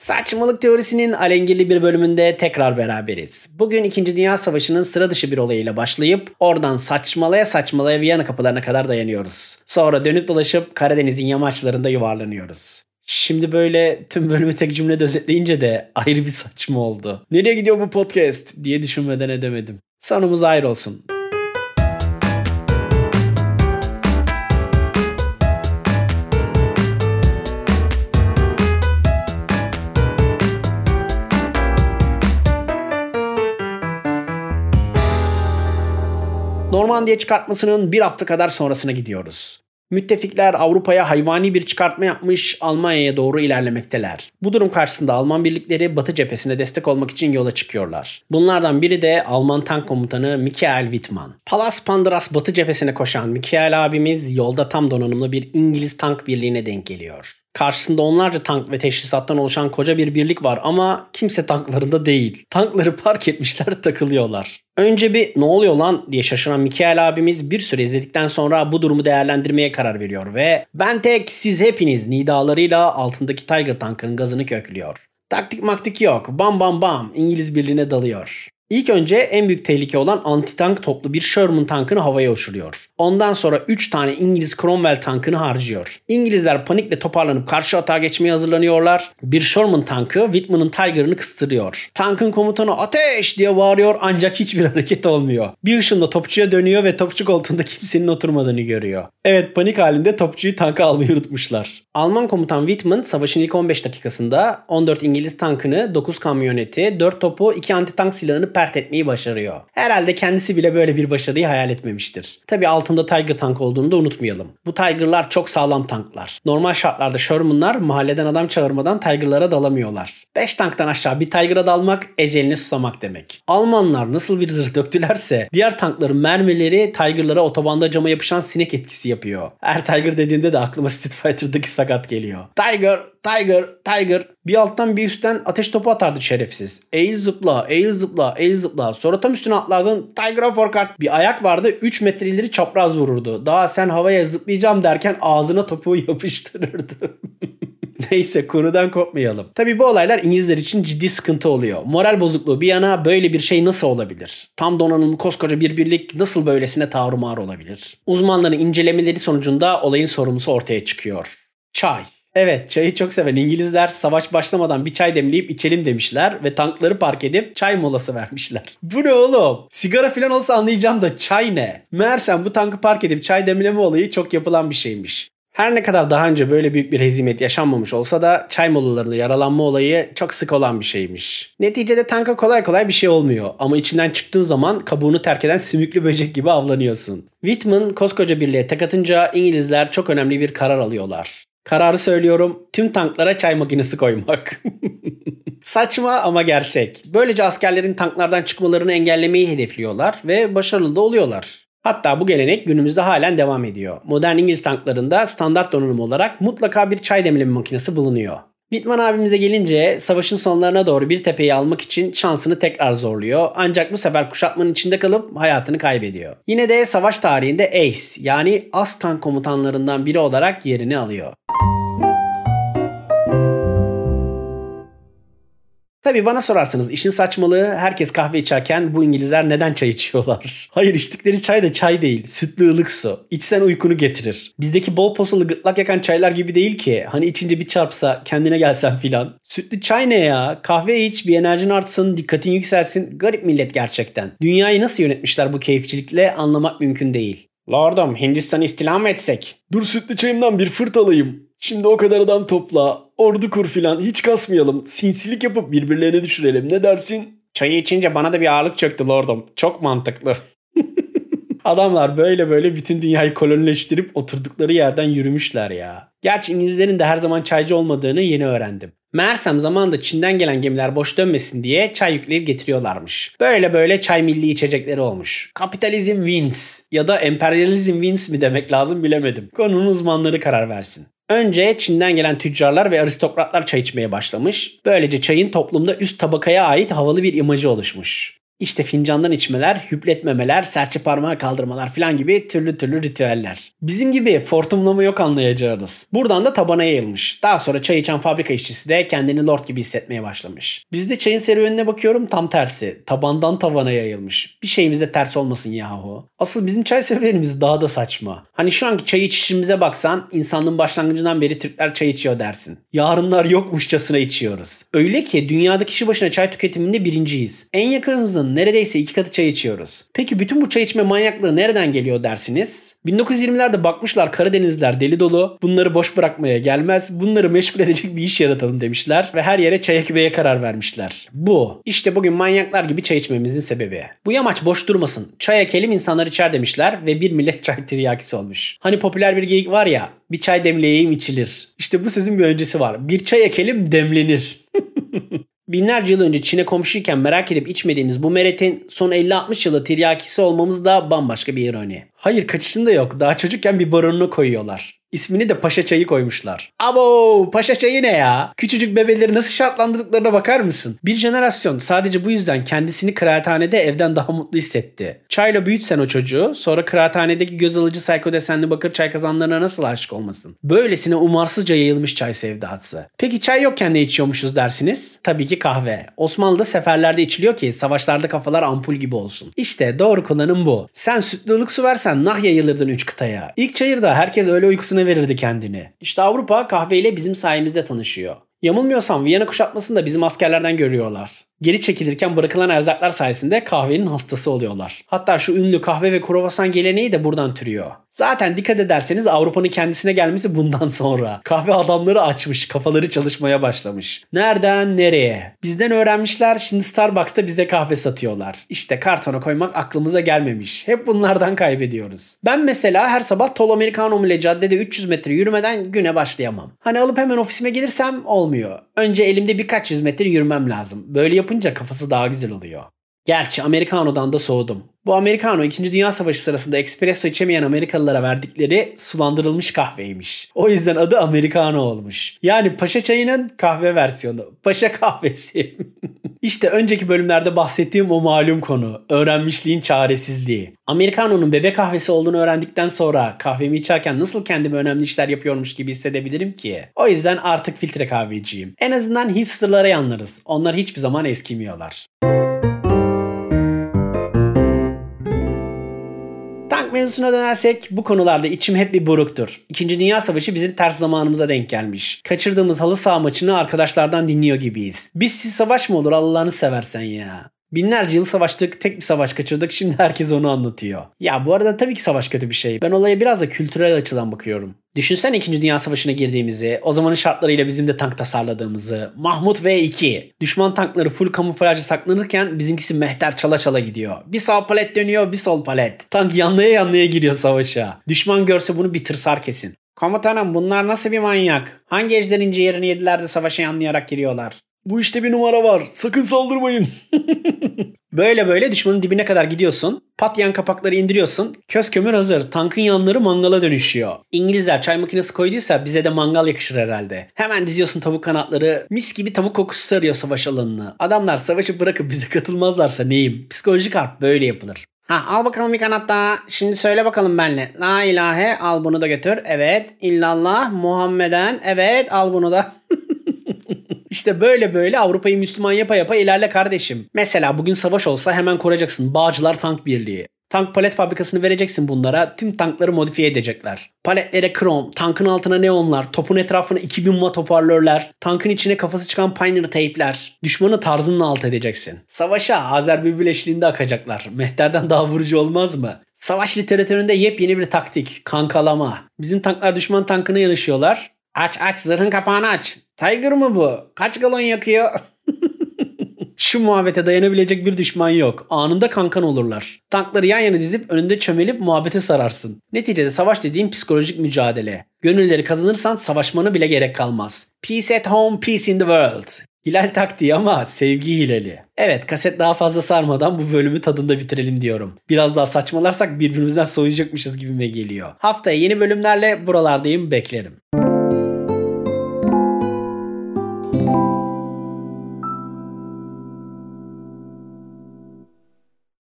Saçmalık teorisinin alengirli bir bölümünde tekrar beraberiz. Bugün 2. Dünya Savaşı'nın sıra dışı bir olayıyla başlayıp oradan saçmalaya saçmalaya Viyana kapılarına kadar dayanıyoruz. Sonra dönüp dolaşıp Karadeniz'in yamaçlarında yuvarlanıyoruz. Şimdi böyle tüm bölümü tek cümlede özetleyince de ayrı bir saçma oldu. Nereye gidiyor bu podcast diye düşünmeden edemedim. Sonumuz ayrı olsun. Normandiya çıkartmasının bir hafta kadar sonrasına gidiyoruz. Müttefikler Avrupa'ya hayvani bir çıkartma yapmış Almanya'ya doğru ilerlemekteler. Bu durum karşısında Alman birlikleri Batı cephesine destek olmak için yola çıkıyorlar. Bunlardan biri de Alman tank komutanı Michael Wittmann. Palas Pandras Batı cephesine koşan Michael abimiz yolda tam donanımlı bir İngiliz tank birliğine denk geliyor. Karşısında onlarca tank ve teşhisattan oluşan koca bir birlik var ama kimse tanklarında değil. Tankları park etmişler takılıyorlar. Önce bir ne oluyor lan diye şaşıran Mikael abimiz bir süre izledikten sonra bu durumu değerlendirmeye karar veriyor ve ben tek siz hepiniz nidalarıyla altındaki Tiger tankının gazını köklüyor. Taktik maktik yok. Bam bam bam İngiliz birliğine dalıyor. İlk önce en büyük tehlike olan anti-tank toplu bir Sherman tankını havaya uçuruyor. Ondan sonra 3 tane İngiliz Cromwell tankını harcıyor. İngilizler panikle toparlanıp karşı atağa geçmeye hazırlanıyorlar. Bir Sherman tankı Whitman'ın Tiger'ını kıstırıyor. Tankın komutanı ateş diye bağırıyor ancak hiçbir hareket olmuyor. Bir ışınla topçuya dönüyor ve topçu koltuğunda kimsenin oturmadığını görüyor. Evet panik halinde topçuyu tanka almayı unutmuşlar. Alman komutan Whitman savaşın ilk 15 dakikasında 14 İngiliz tankını, 9 kamyoneti, 4 topu, 2 anti-tank silahını pert etmeyi başarıyor. Herhalde kendisi bile böyle bir başarıyı hayal etmemiştir. Tabi altında Tiger tank olduğunu da unutmayalım. Bu Tiger'lar çok sağlam tanklar. Normal şartlarda Sherman'lar mahalleden adam çağırmadan Tiger'lara dalamıyorlar. 5 tanktan aşağı bir Tiger'a dalmak ecelini susamak demek. Almanlar nasıl bir zırh döktülerse diğer tankların mermileri Tiger'lara otobanda cama yapışan sinek etkisi yapıyor. Her Tiger dediğimde de aklıma Street Fighter'daki sakat geliyor. Tiger, Tiger, Tiger. Bir alttan bir üstten ateş topu atardı şerefsiz. Eğil zıpla, eğil zıpla, eğil zıpla. Sonra tam üstüne atlardın. Tiger'a forkart. Bir ayak vardı 3 metre ileri çapraz vururdu. Daha sen havaya zıplayacağım derken ağzına topuğu yapıştırırdı. Neyse konudan kopmayalım. Tabi bu olaylar İngilizler için ciddi sıkıntı oluyor. Moral bozukluğu bir yana böyle bir şey nasıl olabilir? Tam donanımlı koskoca bir birlik nasıl böylesine tarumar olabilir? Uzmanların incelemeleri sonucunda olayın sorumlusu ortaya çıkıyor. Çay. Evet çayı çok seven İngilizler savaş başlamadan bir çay demleyip içelim demişler ve tankları park edip çay molası vermişler. Bu ne oğlum? Sigara falan olsa anlayacağım da çay ne? Meğersem bu tankı park edip çay demleme olayı çok yapılan bir şeymiş. Her ne kadar daha önce böyle büyük bir hezimet yaşanmamış olsa da çay molalarında yaralanma olayı çok sık olan bir şeymiş. Neticede tanka kolay kolay bir şey olmuyor ama içinden çıktığın zaman kabuğunu terk eden sümüklü böcek gibi avlanıyorsun. Whitman koskoca birliğe tek atınca İngilizler çok önemli bir karar alıyorlar. Kararı söylüyorum tüm tanklara çay makinesi koymak. Saçma ama gerçek. Böylece askerlerin tanklardan çıkmalarını engellemeyi hedefliyorlar ve başarılı da oluyorlar. Hatta bu gelenek günümüzde halen devam ediyor. Modern İngiliz tanklarında standart donanım olarak mutlaka bir çay demleme makinesi bulunuyor. Bitman abimize gelince savaşın sonlarına doğru bir tepeyi almak için şansını tekrar zorluyor. Ancak bu sefer kuşatmanın içinde kalıp hayatını kaybediyor. Yine de savaş tarihinde Ace yani as tank komutanlarından biri olarak yerini alıyor. Tabii bana sorarsanız işin saçmalığı herkes kahve içerken bu İngilizler neden çay içiyorlar? Hayır içtikleri çay da çay değil. Sütlü ılık su. İçsen uykunu getirir. Bizdeki bol posulu gırtlak yakan çaylar gibi değil ki. Hani içince bir çarpsa kendine gelsen filan. Sütlü çay ne ya? Kahve iç bir enerjin artsın dikkatin yükselsin. Garip millet gerçekten. Dünyayı nasıl yönetmişler bu keyifçilikle anlamak mümkün değil. Lordum Hindistan'ı istila mı etsek? Dur sütlü çayımdan bir fırt alayım. Şimdi o kadar adam topla, ordu kur filan hiç kasmayalım. Sinsilik yapıp birbirlerine düşürelim ne dersin? Çayı içince bana da bir ağırlık çöktü lordum. Çok mantıklı. Adamlar böyle böyle bütün dünyayı kolonileştirip oturdukları yerden yürümüşler ya. Gerçi İngilizlerin de her zaman çaycı olmadığını yeni öğrendim. Meğersem zamanında Çin'den gelen gemiler boş dönmesin diye çay yükleyip getiriyorlarmış. Böyle böyle çay milli içecekleri olmuş. Kapitalizm wins ya da emperyalizm wins mi demek lazım bilemedim. Konunun uzmanları karar versin. Önce Çin'den gelen tüccarlar ve aristokratlar çay içmeye başlamış. Böylece çayın toplumda üst tabakaya ait havalı bir imajı oluşmuş. İşte fincandan içmeler, hüpletmemeler, serçe parmağı kaldırmalar falan gibi türlü türlü ritüeller. Bizim gibi fortumlama yok anlayacağınız. Buradan da tabana yayılmış. Daha sonra çay içen fabrika işçisi de kendini lord gibi hissetmeye başlamış. Bizde çayın serüvenine bakıyorum tam tersi. Tabandan tavana yayılmış. Bir şeyimizde ters olmasın yahu. Asıl bizim çay serüvenimiz daha da saçma. Hani şu anki çay içişimize baksan insanlığın başlangıcından beri Türkler çay içiyor dersin. Yarınlar yokmuşçasına içiyoruz. Öyle ki dünyada kişi başına çay tüketiminde birinciyiz. En yakınımızın neredeyse iki katı çay içiyoruz. Peki bütün bu çay içme manyaklığı nereden geliyor dersiniz? 1920'lerde bakmışlar Karadenizler deli dolu. Bunları boş bırakmaya gelmez. Bunları meşgul edecek bir iş yaratalım demişler. Ve her yere çay ekmeye karar vermişler. Bu. İşte bugün manyaklar gibi çay içmemizin sebebi. Bu yamaç boş durmasın. Çay ekelim insanlar içer demişler ve bir millet çay tiryakisi olmuş. Hani popüler bir geyik var ya bir çay demleyeyim içilir. İşte bu sözün bir öncesi var. Bir çay ekelim demlenir. Binlerce yıl önce Çin'e komşuyken merak edip içmediğimiz bu meretin son 50-60 yılı tiryakisi olmamız da bambaşka bir ironi. Hayır kaçışında yok. Daha çocukken bir baronuna koyuyorlar. İsmini de Paşa Çayı koymuşlar. Abo Paşa Çayı ne ya? Küçücük bebeleri nasıl şartlandırdıklarına bakar mısın? Bir jenerasyon sadece bu yüzden kendisini kıraathanede evden daha mutlu hissetti. Çayla büyütsen o çocuğu sonra kıraathanedeki göz alıcı sayko desenli bakır çay kazanlarına nasıl aşık olmasın? Böylesine umarsızca yayılmış çay sevdası. Peki çay yokken ne içiyormuşuz dersiniz? Tabii ki kahve. Osmanlı'da seferlerde içiliyor ki savaşlarda kafalar ampul gibi olsun. İşte doğru kullanım bu. Sen sütlü ılık su versen nah yayılırdın üç kıtaya. İlk çayırda herkes öyle uykusuna verirdi kendini. İşte Avrupa kahveyle bizim sayemizde tanışıyor. Yanılmıyorsam Viyana kuşatmasını da bizim askerlerden görüyorlar. Geri çekilirken bırakılan erzaklar sayesinde kahvenin hastası oluyorlar. Hatta şu ünlü kahve ve kruvasan geleneği de buradan türüyor. Zaten dikkat ederseniz Avrupa'nın kendisine gelmesi bundan sonra. Kahve adamları açmış, kafaları çalışmaya başlamış. Nereden nereye? Bizden öğrenmişler, şimdi Starbucks'ta bize kahve satıyorlar. İşte kartona koymak aklımıza gelmemiş. Hep bunlardan kaybediyoruz. Ben mesela her sabah Tol Americano ile caddede 300 metre yürümeden güne başlayamam. Hani alıp hemen ofisime gelirsem olmuyor. Önce elimde birkaç yüz metre yürümem lazım. Böyle yapınca kafası daha güzel oluyor. Gerçi Americano'dan da soğudum. Bu Americano 2. Dünya Savaşı sırasında espresso içemeyen Amerikalılara verdikleri sulandırılmış kahveymiş. O yüzden adı Americano olmuş. Yani paşa çayının kahve versiyonu. Paşa kahvesi. İşte önceki bölümlerde bahsettiğim o malum konu. Öğrenmişliğin çaresizliği. Americano'nun bebek kahvesi olduğunu öğrendikten sonra kahvemi içerken nasıl kendime önemli işler yapıyormuş gibi hissedebilirim ki? O yüzden artık filtre kahveciyim. En azından hipsterlara yanlarız. Onlar hiçbir zaman eskimiyorlar. Tank mevzusuna dönersek bu konularda içim hep bir buruktur. İkinci Dünya Savaşı bizim ters zamanımıza denk gelmiş. Kaçırdığımız halı saha maçını arkadaşlardan dinliyor gibiyiz. Biz siz savaş mı olur Allah'ını seversen ya. Binlerce yıl savaştık, tek bir savaş kaçırdık. Şimdi herkes onu anlatıyor. Ya bu arada tabii ki savaş kötü bir şey. Ben olaya biraz da kültürel açıdan bakıyorum. Düşünsen 2. Dünya Savaşı'na girdiğimizi, o zamanın şartlarıyla bizim de tank tasarladığımızı. Mahmut V2. Düşman tankları full kamuflajı saklanırken bizimkisi mehter çala çala gidiyor. Bir sağ palet dönüyor, bir sol palet. Tank yanlaya yanlaya giriyor savaşa. Düşman görse bunu bir tırsar kesin. Komutanım bunlar nasıl bir manyak? Hangi ejderin ciğerini yediler de savaşa yanlayarak giriyorlar? Bu işte bir numara var. Sakın saldırmayın. böyle böyle düşmanın dibine kadar gidiyorsun. Patlayan kapakları indiriyorsun. Köz kömür hazır. Tankın yanları mangala dönüşüyor. İngilizler çay makinesi koyduysa bize de mangal yakışır herhalde. Hemen diziyorsun tavuk kanatları. Mis gibi tavuk kokusu sarıyor savaş alanını. Adamlar savaşı bırakıp bize katılmazlarsa neyim? Psikolojik harp böyle yapılır. Ha al bakalım bir kanat daha. Şimdi söyle bakalım benle. La ilahe al bunu da götür. Evet. İllallah Muhammeden. Evet al bunu da. İşte böyle böyle Avrupa'yı Müslüman yapa yapa ilerle kardeşim. Mesela bugün savaş olsa hemen kuracaksın Bağcılar Tank Birliği. Tank palet fabrikasını vereceksin bunlara. Tüm tankları modifiye edecekler. Paletlere krom, tankın altına neonlar, topun etrafına 2000 watt hoparlörler, tankın içine kafası çıkan Pioneer teypler. Düşmanı tarzınla alt edeceksin. Savaşa Azer Bülbül eşliğinde akacaklar. Mehterden daha vurucu olmaz mı? Savaş literatüründe yepyeni bir taktik. Kankalama. Bizim tanklar düşman tankına yarışıyorlar. Aç aç zırhın kapağını aç. Tiger mı bu? Kaç galon yakıyor? Şu muhabbete dayanabilecek bir düşman yok. Anında kankan olurlar. Tankları yan yana dizip önünde çömelip muhabbete sararsın. Neticede savaş dediğim psikolojik mücadele. Gönülleri kazanırsan savaşmanı bile gerek kalmaz. Peace at home, peace in the world. Hilal taktiği ama sevgi hilali. Evet kaset daha fazla sarmadan bu bölümü tadında bitirelim diyorum. Biraz daha saçmalarsak birbirimizden soyacakmışız gibime geliyor. Haftaya yeni bölümlerle buralardayım beklerim.